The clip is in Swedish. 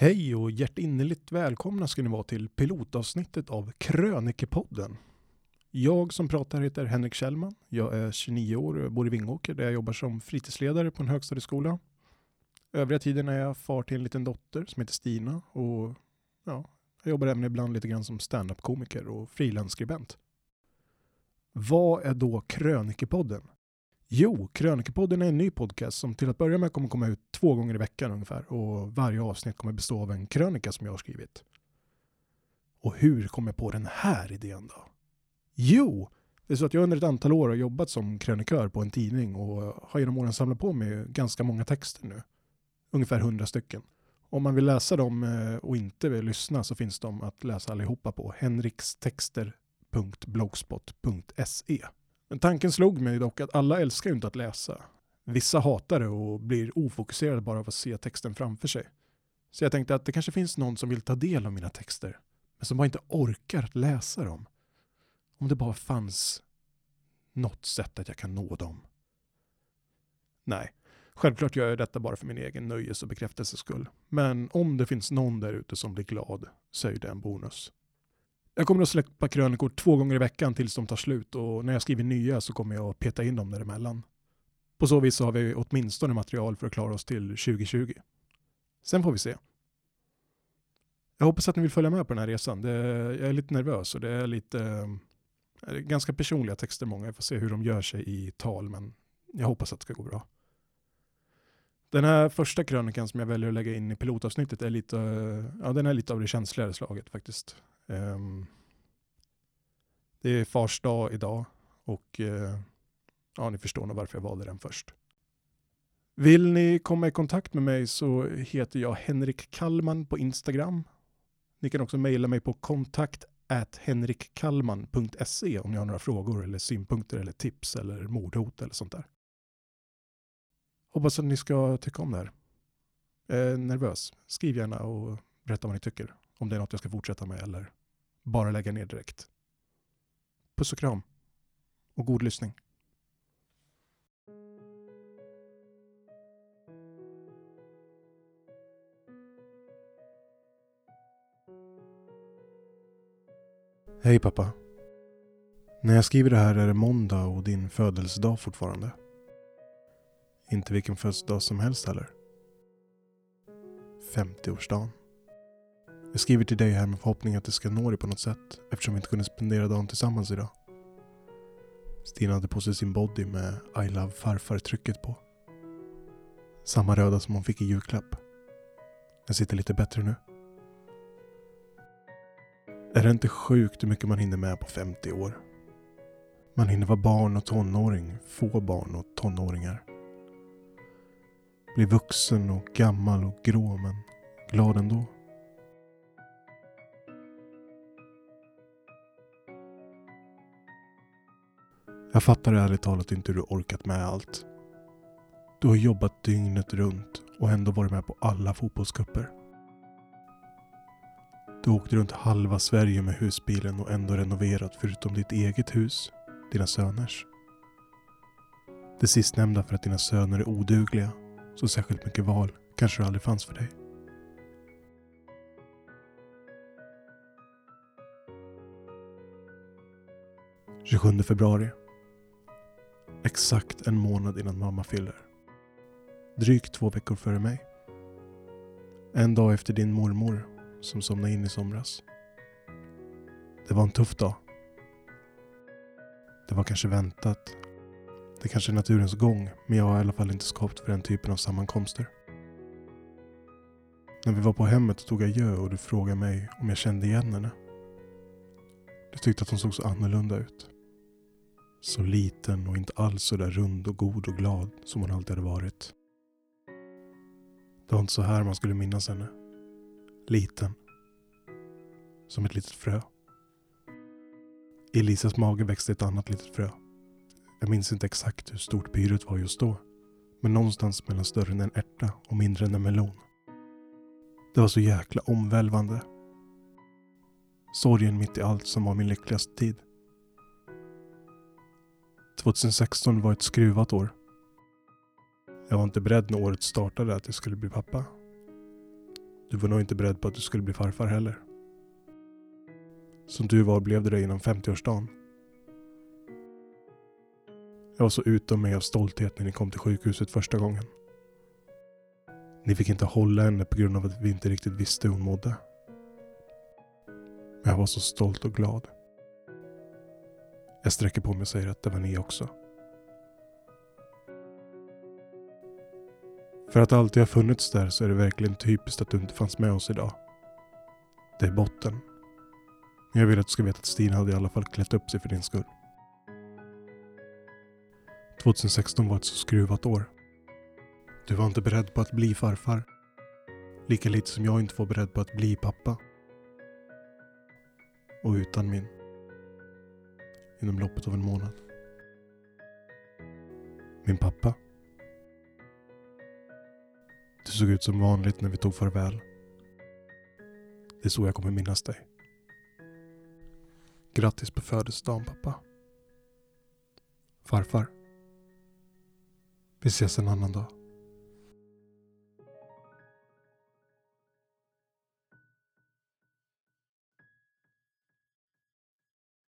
Hej och hjärtinnerligt välkomna ska ni vara till pilotavsnittet av Krönikepodden. Jag som pratar heter Henrik Kjellman. Jag är 29 år och bor i Vingåker där jag jobbar som fritidsledare på en högstadieskola. Övriga tiden är jag far till en liten dotter som heter Stina och ja, jag jobbar även ibland lite grann som standup-komiker och frilansskribent. Vad är då Krönikepodden? Jo, Krönikepodden är en ny podcast som till att börja med kommer komma ut två gånger i veckan ungefär och varje avsnitt kommer bestå av en krönika som jag har skrivit. Och hur kom jag på den här idén då? Jo, det är så att jag under ett antal år har jobbat som krönikör på en tidning och har genom åren samlat på mig ganska många texter nu. Ungefär hundra stycken. Om man vill läsa dem eh, och inte vill lyssna så finns de att läsa allihopa på henrikstexter.blogspot.se. Men tanken slog mig dock att alla älskar ju inte att läsa. Vissa hatar det och blir ofokuserade bara av att se texten framför sig. Så jag tänkte att det kanske finns någon som vill ta del av mina texter, men som bara inte orkar att läsa dem. Om det bara fanns något sätt att jag kan nå dem. Nej, självklart gör jag detta bara för min egen nöjes och bekräftelses skull. Men om det finns någon där ute som blir glad så är det en bonus. Jag kommer att släppa krönikor två gånger i veckan tills de tar slut och när jag skriver nya så kommer jag att peta in dem däremellan. På så vis så har vi åtminstone material för att klara oss till 2020. Sen får vi se. Jag hoppas att ni vill följa med på den här resan. Det, jag är lite nervös och det är lite det är ganska personliga texter många. Jag får se hur de gör sig i tal men jag hoppas att det ska gå bra. Den här första krönikan som jag väljer att lägga in i pilotavsnittet är lite, ja, den är lite av det känsligare slaget faktiskt. Um, det är fars dag idag och uh, ja, ni förstår nog varför jag valde den först. Vill ni komma i kontakt med mig så heter jag Henrik Kallman på Instagram. Ni kan också mejla mig på kontakt henrikkallman.se om ni har några frågor eller synpunkter eller tips eller mordhot eller sånt där. Hoppas att ni ska tycka om det här. Jag är nervös. Skriv gärna och berätta vad ni tycker. Om det är något jag ska fortsätta med eller bara lägga ner direkt. Puss och kram. Och god lyssning. Hej pappa. När jag skriver det här är det måndag och din födelsedag fortfarande. Inte vilken födelsedag som helst heller. 50-årsdagen. Jag skriver till dig här med förhoppning att det ska nå dig på något sätt eftersom vi inte kunde spendera dagen tillsammans idag. Stina hade på sig sin body med I love farfar-trycket på. Samma röda som hon fick i julklapp. Den sitter lite bättre nu. Är det inte sjukt hur mycket man hinner med på 50 år? Man hinner vara barn och tonåring, få barn och tonåringar. Bli vuxen och gammal och grå men glad ändå. Jag fattar ärligt talat inte hur du orkat med allt. Du har jobbat dygnet runt och ändå varit med på alla fotbollscuper. Du åkte runt halva Sverige med husbilen och ändå renoverat förutom ditt eget hus, dina söners. Det sistnämnda för att dina söner är odugliga, så särskilt mycket val kanske det aldrig fanns för dig. –27 februari. Exakt en månad innan mamma fyller. Drygt två veckor före mig. En dag efter din mormor som somnade in i somras. Det var en tuff dag. Det var kanske väntat. Det kanske är naturens gång, men jag har i alla fall inte skapat för den typen av sammankomster. När vi var på hemmet tog jag adjö och du frågade mig om jag kände igen henne. Du tyckte att hon såg så annorlunda ut. Så liten och inte alls så där rund och god och glad som hon alltid hade varit. Det var inte så här man skulle minnas henne. Liten. Som ett litet frö. I Elisas mage växte ett annat litet frö. Jag minns inte exakt hur stort pyret var just då. Men någonstans mellan större än en ärta och mindre än en melon. Det var så jäkla omvälvande. Sorgen mitt i allt som var min lyckligaste tid. 2016 var ett skruvat år. Jag var inte beredd när året startade att jag skulle bli pappa. Du var nog inte beredd på att du skulle bli farfar heller. Som tur var blev det det innan 50-årsdagen. Jag var så utom mig av stolthet när ni kom till sjukhuset första gången. Ni fick inte hålla henne på grund av att vi inte riktigt visste hur hon mådde. Men jag var så stolt och glad. Jag sträcker på mig och säger att det var ni också. För att alltid ha funnits där så är det verkligen typiskt att du inte fanns med oss idag. Det är botten. Men jag vill att du ska veta att Stina hade i alla fall klätt upp sig för din skull. 2016 var ett så skruvat år. Du var inte beredd på att bli farfar. Lika lite som jag inte var beredd på att bli pappa. Och utan min. Inom loppet av en månad. Min pappa. Du såg ut som vanligt när vi tog farväl. Det är så jag kommer minnas dig. Grattis på födelsedagen pappa. Farfar. Vi ses en annan dag.